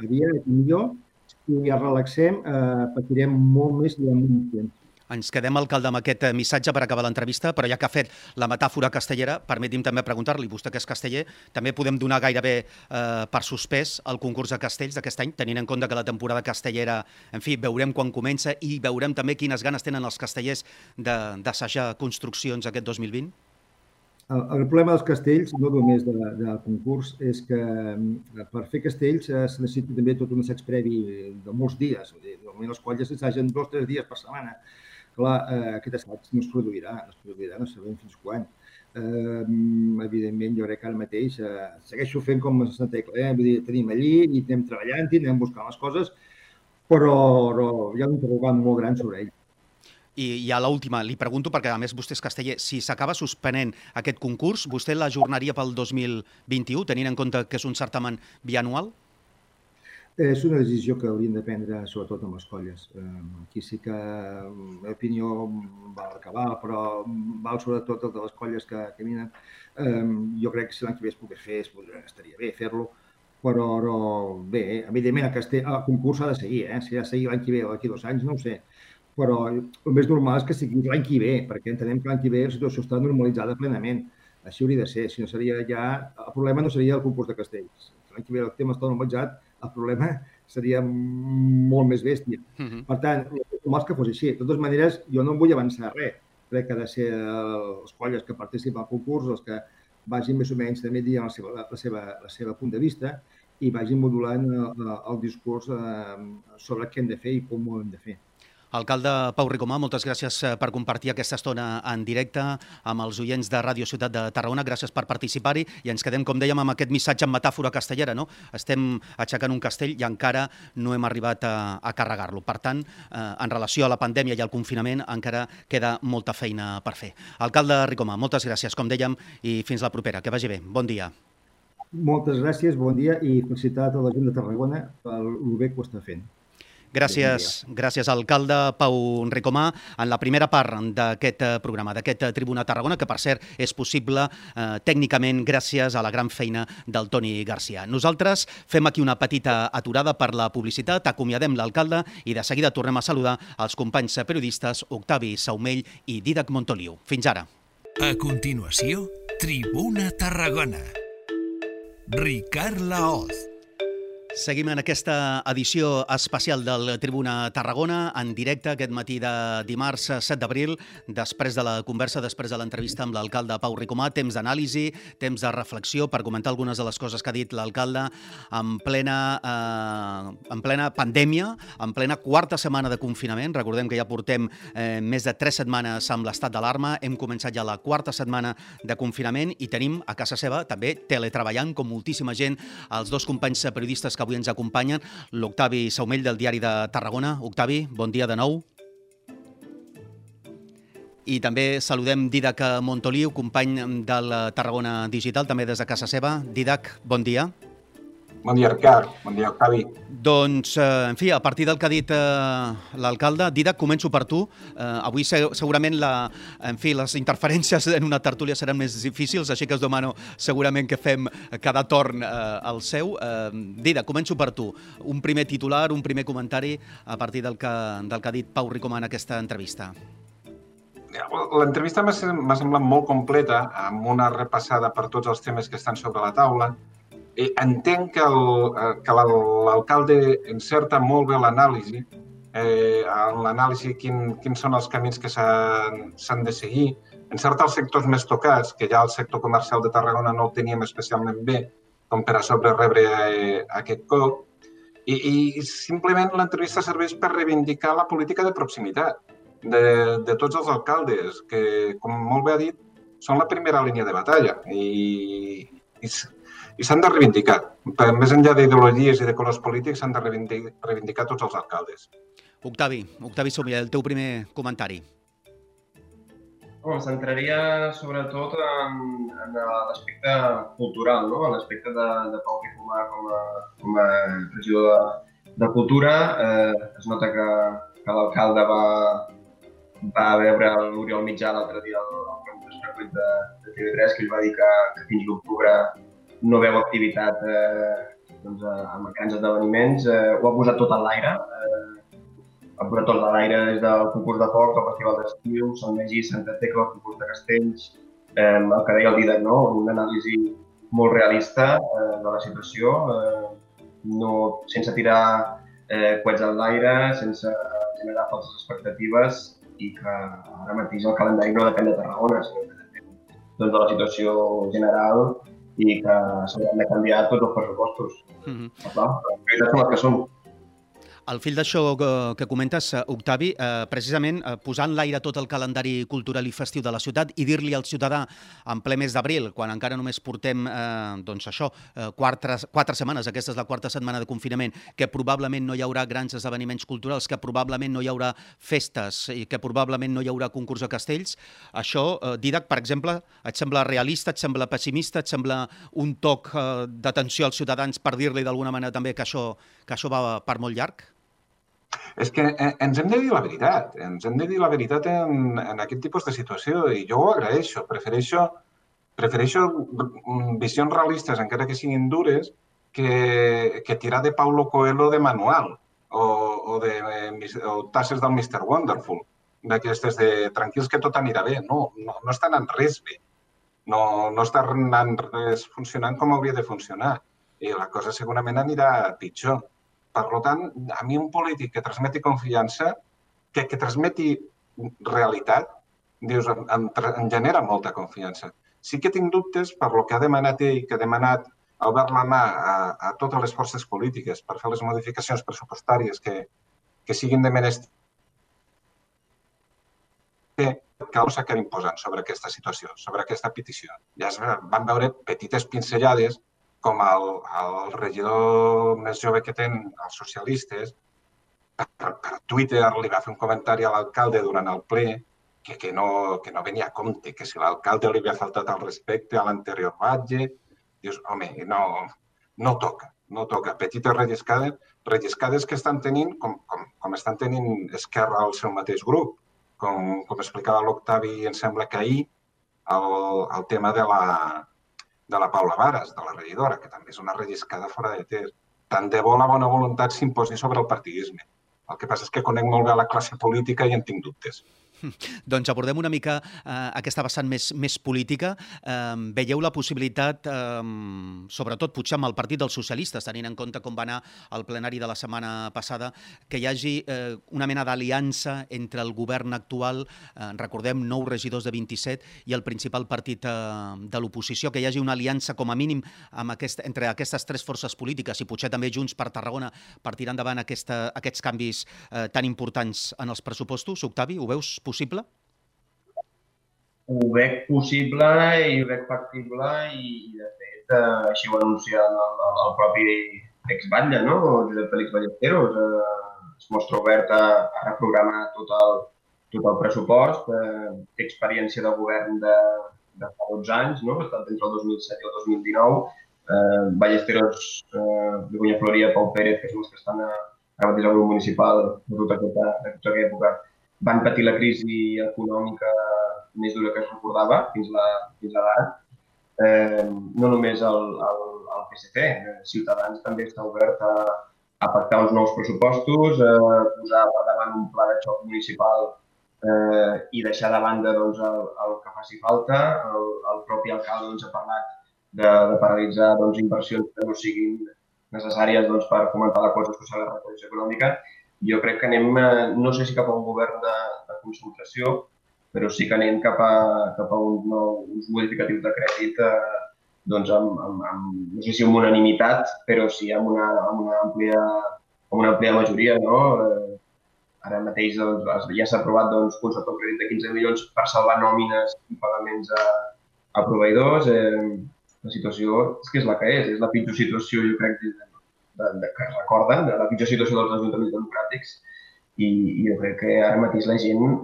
aviat i millor. si ens relaxem, eh, patirem molt més amb menys temps. Ens quedem, alcalde, amb aquest eh, missatge per acabar l'entrevista, però ja que ha fet la metàfora castellera, permeti'm també preguntar-li, vostè que és casteller, també podem donar gairebé eh, per suspès el concurs de castells d'aquest any, tenint en compte que la temporada castellera, en fi, veurem quan comença i veurem també quines ganes tenen els castellers d'assajar construccions aquest 2020? El, el problema dels castells, no només de, del concurs, és que mm, per fer castells eh, es necessita també tot un assaig previ de molts dies. Normalment els colles s'assagen dos o tres dies per setmana. Clar, eh, aquest assaig no es produirà, no es produirà, no sabem fins quan. Eh, evidentment, jo crec que ara mateix eh, segueixo fent com Santa Tecla, eh? Vull dir, tenim allí i anem treballant i anem buscant les coses, però, però hi ha un interrogant molt gran sobre ell. I ja l'última, li pregunto, perquè a més vostè és casteller, si s'acaba suspenent aquest concurs, vostè l'ajornaria pel 2021, tenint en compte que és un certamen bianual? És una decisió que haurien de prendre sobretot amb les colles. Aquí sí que la opinió val acabar, però val sobretot el de les colles que, vinen. Jo crec que si l'any que ve es pogués fer, estaria bé fer-lo, però, però bé, evidentment el, castell, el concurs ha de seguir, eh? si ha de seguir l'any que ve o d'aquí dos anys, no ho sé però el més normal és que sigui l'any que ve, perquè entenem que l'any que ve la situació està normalitzada plenament. Així hauria de ser, si no seria ja... El problema no seria el concurs de castells. L'any que ve el tema està normalitzat, el problema seria molt més bèstia. Uh -huh. Per tant, normal és que fos així. De totes maneres, jo no em vull avançar res. Crec que ha de ser els colles que participen al concurs els que vagin més o menys també dient la seva, la seva, la seva punt de vista i vagin modulant el, el discurs eh, sobre què hem de fer i com ho hem de fer. Alcalde Pau Ricomà, moltes gràcies eh, per compartir aquesta estona en directe amb els oients de Ràdio Ciutat de Tarragona. Gràcies per participar-hi i ens quedem, com dèiem, amb aquest missatge en metàfora castellera. No? Estem aixecant un castell i encara no hem arribat a, a carregar-lo. Per tant, eh, en relació a la pandèmia i al confinament, encara queda molta feina per fer. Alcalde Ricomà, moltes gràcies, com dèiem, i fins la propera. Que vagi bé. Bon dia. Moltes gràcies, bon dia i felicitat a la gent de Tarragona pel bé que ho està fent. Gràcies, gràcies alcalde Pau Ricomà en la primera part d'aquest eh, programa, d'aquest eh, Tribuna Tarragona, que per cert és possible eh, tècnicament gràcies a la gran feina del Toni Garcia. Nosaltres fem aquí una petita aturada per la publicitat, acomiadem l'alcalde i de seguida tornem a saludar els companys periodistes Octavi Saumell i Didac Montoliu. Fins ara. A continuació, Tribuna Tarragona. Ricard Laoz. Seguim en aquesta edició especial del Tribuna Tarragona, en directe aquest matí de dimarts 7 d'abril, després de la conversa, després de l'entrevista amb l'alcalde Pau Ricomà, temps d'anàlisi, temps de reflexió per comentar algunes de les coses que ha dit l'alcalde en, plena, eh, en plena pandèmia, en plena quarta setmana de confinament. Recordem que ja portem eh, més de tres setmanes amb l'estat d'alarma, hem començat ja la quarta setmana de confinament i tenim a casa seva també teletreballant, com moltíssima gent, els dos companys periodistes que avui ens acompanyen, l'Octavi Saumell del Diari de Tarragona. Octavi, bon dia de nou. I també saludem Didac Montoliu, company del Tarragona Digital, també des de casa seva. Didac, bon dia. Bon dia. Bon dia, Ricard. Bon dia, Octavi. Doncs, eh, en fi, a partir del que ha dit eh, l'alcalde, Didac, començo per tu. Eh, avui segurament la, en fi, les interferències en una tertúlia seran més difícils, així que us demano segurament que fem cada torn eh, el seu. Eh, Didac, començo per tu. Un primer titular, un primer comentari a partir del que, del que ha dit Pau Ricomà en aquesta entrevista. L'entrevista m'ha semblat molt completa, amb una repassada per tots els temes que estan sobre la taula, eh, entenc que eh, l'alcalde encerta molt bé l'anàlisi, eh, en l'anàlisi quin, quins són els camins que s'han de seguir, encerta els sectors més tocats, que ja el sector comercial de Tarragona no el teníem especialment bé, com per a sobre rebre eh, aquest cop, i, i simplement l'entrevista serveix per reivindicar la política de proximitat de, de tots els alcaldes, que, com molt bé ha dit, són la primera línia de batalla. I, i i s'han de reivindicar. Més enllà d'ideologies i de colors polítics, s'han de reivindicar, reivindicar tots els alcaldes. Octavi, Octavi Somià, el teu primer comentari. Oh, em centraria sobretot en, en l'aspecte cultural, no? en l'aspecte de, de Pau Ricomà com a, com a regidor de, de Cultura. Eh, es nota que, que l'alcalde va, va veure l'Oriol Mitjà l'altre dia al, al de, de TV3 que ell va dir que, que fins l'octubre no veu activitat eh, doncs, amb grans esdeveniments, eh, ho ha posat tot en l'aire. Eh, ha posat tot a l'aire des del concurs de foc, el festival d'estiu, Sant Magí, Santa Tecla, el concurs de castells, eh, el que deia el Didac, no? una anàlisi molt realista eh, de la situació, eh, no, sense tirar eh, coets en l'aire, sense generar falses expectatives i que ara mateix el calendari no depèn de Tarragona, sinó que depèn doncs, de la situació general i que s'hauran de canviar tots els pressupostos. Mm -hmm. Clar, les prioritats són les que són. Al fil d'això que, que comentes, eh, Octavi, eh, precisament eh, l'aire tot el calendari cultural i festiu de la ciutat i dir-li al ciutadà en ple mes d'abril, quan encara només portem eh, doncs això, eh, quatre, quatre setmanes, aquesta és la quarta setmana de confinament, que probablement no hi haurà grans esdeveniments culturals, que probablement no hi haurà festes i que probablement no hi haurà concurs de castells, això, eh, Didac, per exemple, et sembla realista, et sembla pessimista, et sembla un toc eh, d'atenció als ciutadans per dir-li d'alguna manera també que això, que això va per molt llarg? És que eh, ens hem de dir la veritat, ens hem de dir la veritat en, en aquest tipus de situació i jo ho agraeixo, prefereixo, prefereixo visions realistes, encara que siguin dures, que, que tirar de Paulo Coelho de manual o, o de o tasses del Mr. Wonderful, d'aquestes de tranquils que tot anirà bé. No, no, no està anant res bé. No, no està anant res funcionant com hauria de funcionar. I la cosa segurament anirà pitjor. Per tant, a mi un polític que transmeti confiança, que, que transmeti realitat, dius, em, em, em genera molta confiança. Sí que tinc dubtes per lo que ha demanat ell, que ha demanat ha obert la mà a, a totes les forces polítiques per fer les modificacions pressupostàries que, que siguin de menester que cal s'acabi imposant sobre aquesta situació, sobre aquesta petició. Ja es van veure petites pinzellades com el, el regidor més jove que tenen, els socialistes, per, per Twitter li va fer un comentari a l'alcalde durant el ple que, que, no, que no venia a compte, que si l'alcalde li havia faltat al respecte a l'anterior batge, dius, home, no, no toca, no toca. Petites relliscades, relliscades que estan tenint, com, com, com estan tenint Esquerra al seu mateix grup, com, com explicava l'Octavi, em sembla que ahir, el, el tema de la, de la Paula Vares, de la regidora, que també és una relliscada fora de test. Tant de bo la bona voluntat s'imposi sobre el partidisme. El que passa és que conec molt bé la classe política i en tinc dubtes. Doncs abordem una mica eh, aquesta vessant més, més política. Eh, veieu la possibilitat, eh, sobretot potser amb el Partit dels Socialistes, tenint en compte com va anar el plenari de la setmana passada, que hi hagi eh, una mena d'aliança entre el govern actual, eh, recordem, nou regidors de 27, i el principal partit eh, de l'oposició, que hi hagi una aliança com a mínim amb aquest, entre aquestes tres forces polítiques i potser també Junts per Tarragona per tirar endavant aquesta, aquests canvis eh, tan importants en els pressupostos. Octavi, ho veus possible? Possible? Ho veig possible i ho veig factible i, de fet, eh, així ho anuncia el, el, el propi exbatlle, no? Josep Félix Ballesteros. Eh, es mostra obert a, a reprogramar tot el, tot el pressupost, eh, té experiència de govern de, de fa 12 anys, no? ha estat entre el 2007 i el 2019. Eh, Ballesteros, eh, Begoña Floria, Pau Pérez, que són els que estan a, ara mateix al grup municipal de tota aquesta, de tota aquesta època, van patir la crisi econòmica més dura que es recordava fins, la, fins a l'ara. Eh, no només el, el, el PSC, eh, Ciutadans també està obert a, a pactar uns nous pressupostos, a posar per davant un pla de xoc municipal eh, i deixar de banda doncs, el, el que faci falta. El, el propi alcalde doncs, ha parlat de, de paralitzar doncs, inversions que no siguin necessàries doncs, per fomentar la cosa social i la recuperació econòmica jo crec que anem, eh, no sé si cap a un govern de, de concentració, però sí que anem cap a, cap a un, nou, uns modificatius de crèdit eh, doncs amb, amb, amb, no sé si amb unanimitat, però sí amb una, amb una, àmplia, amb una àmplia majoria. No? Eh, ara mateix doncs, ja s'ha aprovat doncs, un crèdit de 15 milions per salvar nòmines i pagaments a, a proveïdors. Eh, la situació és que és la que és, és la pitjor situació, jo crec, des de de, de, que es de la pitjor situació dels ajuntaments democràtics i, i jo crec que ara mateix la gent,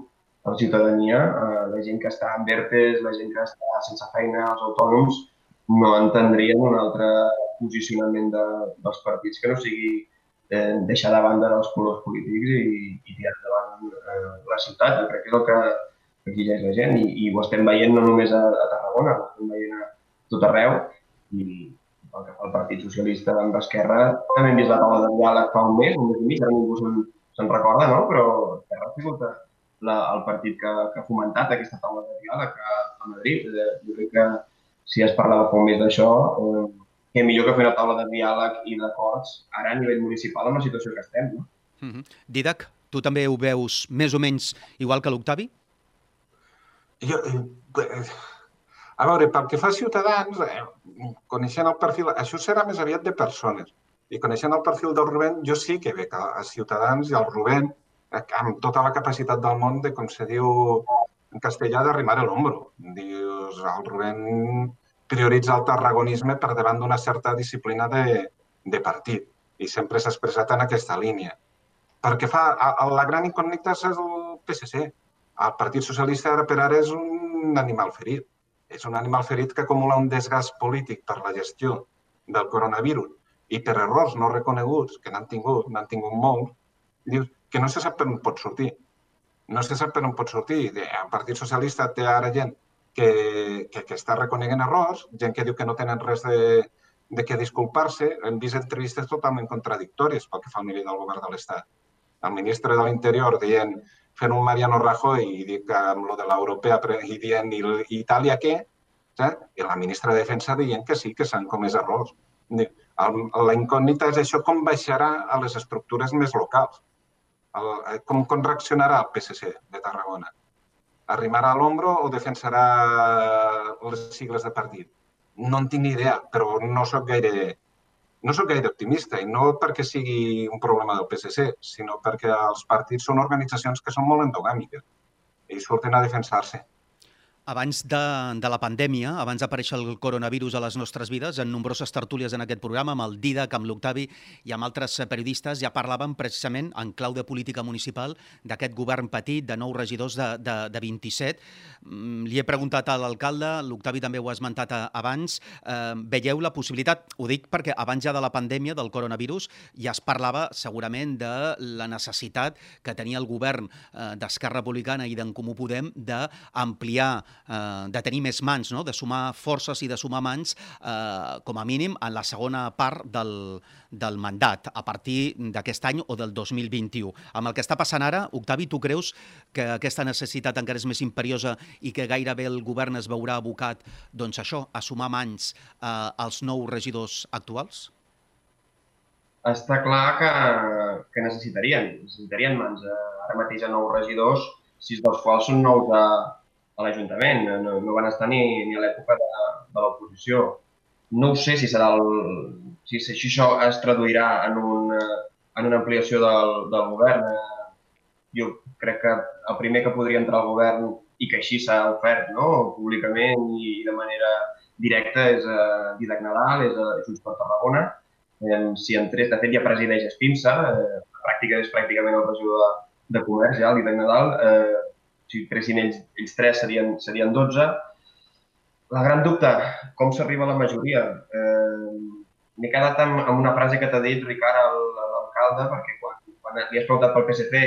la ciutadania, eh, la gent que està en vertes, la gent que està sense feina, els autònoms, no entendrien un altre posicionament de, dels partits que no sigui eh, deixar de banda els colors polítics i, i tirar endavant eh, la ciutat. Jo crec que és el que exigeix la gent i, i ho estem veient no només a, a Tarragona, ho estem veient a tot arreu i, pel que fa al Partit Socialista amb Esquerra, també hem vist la taula de diàleg fa un mes, un mes i mig, ara ningú se'n se recorda, no? però Esquerra ha sigut la, el partit que, que ha fomentat aquesta taula de diàleg a, a Madrid. Eh, jo crec que si es parlava fa un mes d'això, eh, que millor que fer una taula de diàleg i d'acords ara a nivell municipal amb la situació que estem. No? Mm -hmm. Didac, tu també ho veus més o menys igual que l'Octavi? Jo, eh, a veure, pel que fa a Ciutadans, eh, coneixent el perfil, això serà més aviat de persones. I coneixent el perfil del Rubén, jo sí que veig a Ciutadans i al Rubén eh, amb tota la capacitat del món de, com se diu en castellà, d'arrimar l'ombro. Dius, el Rubén prioritza el tarragonisme per davant d'una certa disciplina de, de partit i sempre s'ha expressat en aquesta línia. Perquè fa, a, a la gran incògnita és el PSC. El Partit Socialista ara per ara és un animal ferit és un animal ferit que acumula un desgast polític per la gestió del coronavirus i per errors no reconeguts, que n'han tingut, n'han tingut molts, dius que no se sap per on pot sortir. No se sap per on pot sortir. El Partit Socialista té ara gent que, que, que està reconeguent errors, gent que diu que no tenen res de, de què disculpar-se. Hem vist entrevistes totalment contradictòries pel que fa al nivell del govern de l'Estat. El ministre de l'Interior dient fent un Mariano Rajoy i dic amb lo de l'europea i dient i Itàlia què? I la ministra de Defensa dient que sí, que s'han comès errors. La incògnita és això com baixarà a les estructures més locals. El, eh, com, com reaccionarà el PSC de Tarragona? Arrimarà a l'ombro o defensarà les sigles de partit? No en tinc ni idea, però no sóc gaire, no sóc gaire optimista i no perquè sigui un problema del PSC, sinó perquè els partits són organitzacions que són molt endogàmiques i surten a defensar-se. Abans de, de la pandèmia, abans d'aparèixer el coronavirus a les nostres vides, en nombroses tertúlies en aquest programa, amb el Didac, amb l'Octavi i amb altres periodistes, ja parlàvem precisament, en clau de política municipal, d'aquest govern petit, de nou regidors de, de, de 27. Mm, li he preguntat a l'alcalde, l'Octavi també ho ha esmentat abans, eh, veieu la possibilitat, ho dic perquè abans ja de la pandèmia del coronavirus ja es parlava segurament de la necessitat que tenia el govern eh, d'Esquerra Republicana i d'en Comú Podem d'ampliar eh, de tenir més mans, no? de sumar forces i de sumar mans, eh, com a mínim, en la segona part del, del mandat, a partir d'aquest any o del 2021. Amb el que està passant ara, Octavi, tu creus que aquesta necessitat encara és més imperiosa i que gairebé el govern es veurà abocat doncs això, a sumar mans eh, als nous regidors actuals? Està clar que, que necessitarien, necessitarien mans. Ara mateix a nous regidors, sis dels quals són nous de, a l'Ajuntament, no, no van estar ni, ni a l'època de, de l'oposició. No ho sé si serà el, si, si això es traduirà en, un, en una ampliació del, del govern. Jo crec que el primer que podria entrar al govern i que així s'ha ofert no? públicament i de manera directa és uh, Didac Nadal, és uh, Junts per Tarragona. Eh, si entrés, de fet ja presideix Espinsa, eh, pràctica és pràcticament el regidor de, de comerç ja, el Didac Nadal. Eh, si pressin ells, ells tres serien, serien 12. La gran dubte, com s'arriba a la majoria? Eh, M'he quedat amb, amb una frase que t'ha dit Ricard, l'alcalde, perquè quan, quan li has preguntat pel PSC,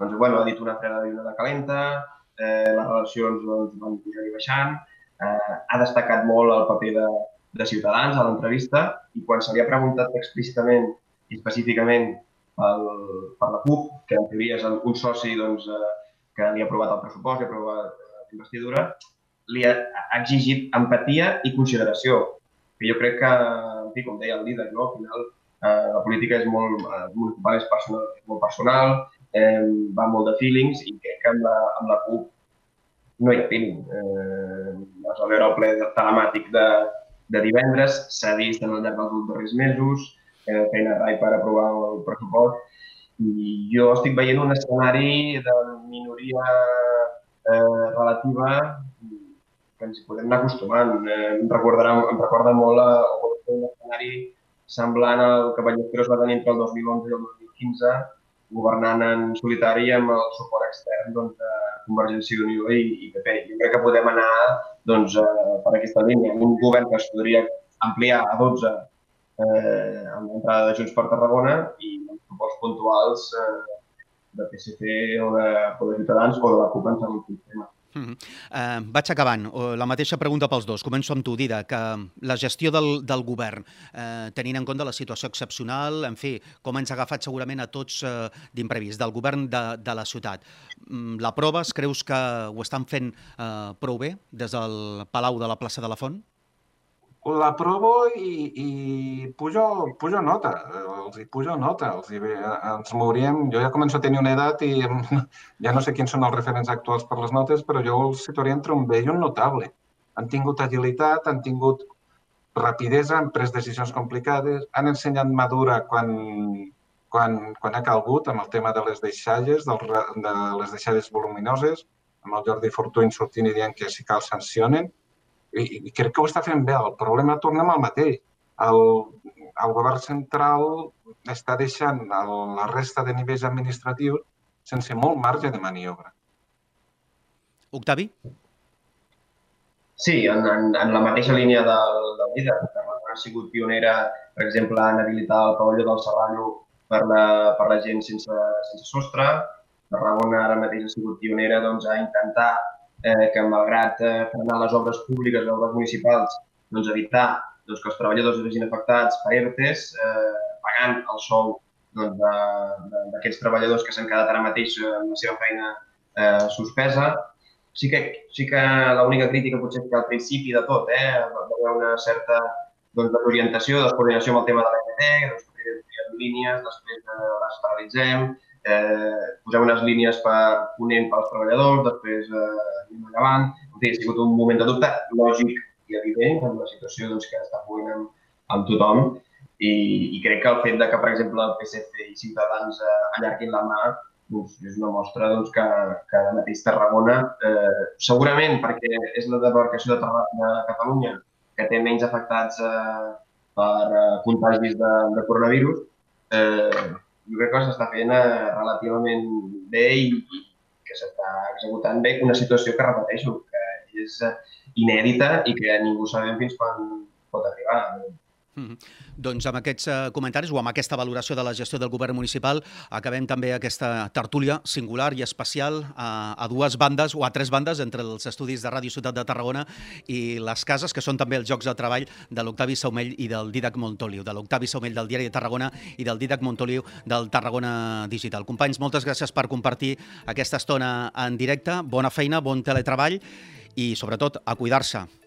doncs, bueno, ha dit una freda i una de calenta, eh, les relacions doncs, van pujar i baixant, eh, ha destacat molt el paper de, de Ciutadans a l'entrevista i quan se li ha preguntat explícitament i específicament pel, per la CUP, que en teoria és un soci doncs, eh, que li ha aprovat el pressupost, li ha aprovat la investidura, li ha, exigit empatia i consideració. Que jo crec que, en fi, com deia el líder, no? al final eh, la política és molt, eh, és, personal, és molt personal, eh, va molt de feelings i crec que amb la, amb la CUP no hi ha feeling. Eh, vas a veure el ple telemàtic de, de divendres, s'ha vist en el llarg dels darrers mesos, eh, feina rai per aprovar el pressupost, i jo estic veient un escenari de minoria eh, relativa que ens podem anar acostumant. Eh, em, recordarà, em recorda molt a, a un escenari semblant al que Ballesteros va tenir entre el 2011 i el 2015, governant en solitari amb el suport extern doncs, de Convergència i Unió i, i PP. Jo crec que podem anar doncs, eh, per aquesta línia. Un govern que es podria ampliar a 12 eh, amb l'entrada de Junts per Tarragona i suports puntuals eh, de PSC o de, o de Ciutadans o de la CUP en segons quin tema. Mm -hmm. uh, vaig acabant. La mateixa pregunta pels dos. Començo amb tu, Dida, que la gestió del, del govern, uh, tenint en compte la situació excepcional, en fi, com ens ha agafat segurament a tots uh, d'imprevist, del govern de, de la ciutat. Um, la proves, creus que ho estan fent uh, prou bé des del Palau de la plaça de la Font? La provo i, i pujo, pujo nota, els hi pujo nota, els hi ve, ens mouríem, jo ja començo a tenir una edat i *laughs* ja no sé quins són els referents actuals per les notes, però jo els situaria entre un B i un notable. Han tingut agilitat, han tingut rapidesa, han pres decisions complicades, han ensenyat madura quan, quan, quan ha calgut amb el tema de les deixalles, del, de les deixalles voluminoses, amb el Jordi Fortuny sortint i dient que si cal sancionen, i, i crec que ho està fent bé. El problema tornem al mateix. El, el govern central està deixant el, la resta de nivells administratius sense molt marge de maniobra. Octavi? Sí, en, en, en la mateixa línia del, del líder. Tarragona ha sigut pionera, per exemple, en habilitar el pavelló del Serrano per la, per la gent sense, sense sostre. Tarragona ara mateix ha sigut pionera doncs, a intentar eh, que malgrat eh, frenar les obres públiques, les obres municipals, doncs evitar doncs, que els treballadors es vegin afectats per ERTES, eh, pagant el sou d'aquests doncs, treballadors que s'han quedat ara mateix amb la seva feina eh, suspesa. Sí que, sí que l'única crítica potser que al principi de tot eh, va haver una certa doncs, desorientació, descoordinació amb el tema de l'EPT, doncs, línies, després eh, les paralitzem, eh, posem unes línies per ponent pels treballadors, després eh, anem endavant. En fi, ha sigut un moment de dubte lògic i evident amb la situació doncs, que està fluint amb, amb tothom i, i crec que el fet de que, per exemple, el PSC i Ciutadans eh, allarguin la mà doncs, és una mostra doncs, que, que ara mateix Tarragona, eh, segurament perquè és la demarcació de, de Catalunya que té menys afectats eh, per eh, contagis de, de coronavirus, eh, jo crec que s'està fent eh, relativament bé i, i que s'està executant bé una situació que repeteixo, que és eh, inèdita i que ningú sabem fins quan pot arribar. Mm -hmm. Doncs amb aquests uh, comentaris o amb aquesta valoració de la gestió del govern municipal acabem també aquesta tertúlia singular i especial a, a dues bandes o a tres bandes entre els estudis de Ràdio Ciutat de Tarragona i les cases, que són també els jocs de treball de l'Octavi Saumell i del Didac Montoliu, de l'Octavi Saumell del Diari de Tarragona i del Didac Montoliu del Tarragona Digital. Companys, moltes gràcies per compartir aquesta estona en directe. Bona feina, bon teletreball i, sobretot, a cuidar-se.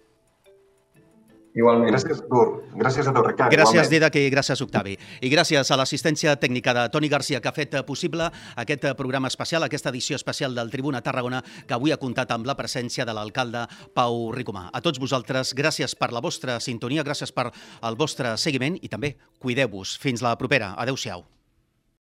Igualment. Gràcies, Dur. Gràcies a tu, Ricard. Gràcies, Didac, i gràcies, Octavi. I gràcies a l'assistència tècnica de Toni Garcia, que ha fet possible aquest programa especial, aquesta edició especial del Tribuna Tarragona, que avui ha comptat amb la presència de l'alcalde Pau Ricomà. A tots vosaltres, gràcies per la vostra sintonia, gràcies per el vostre seguiment i també cuideu-vos. Fins la propera. Adéu-siau.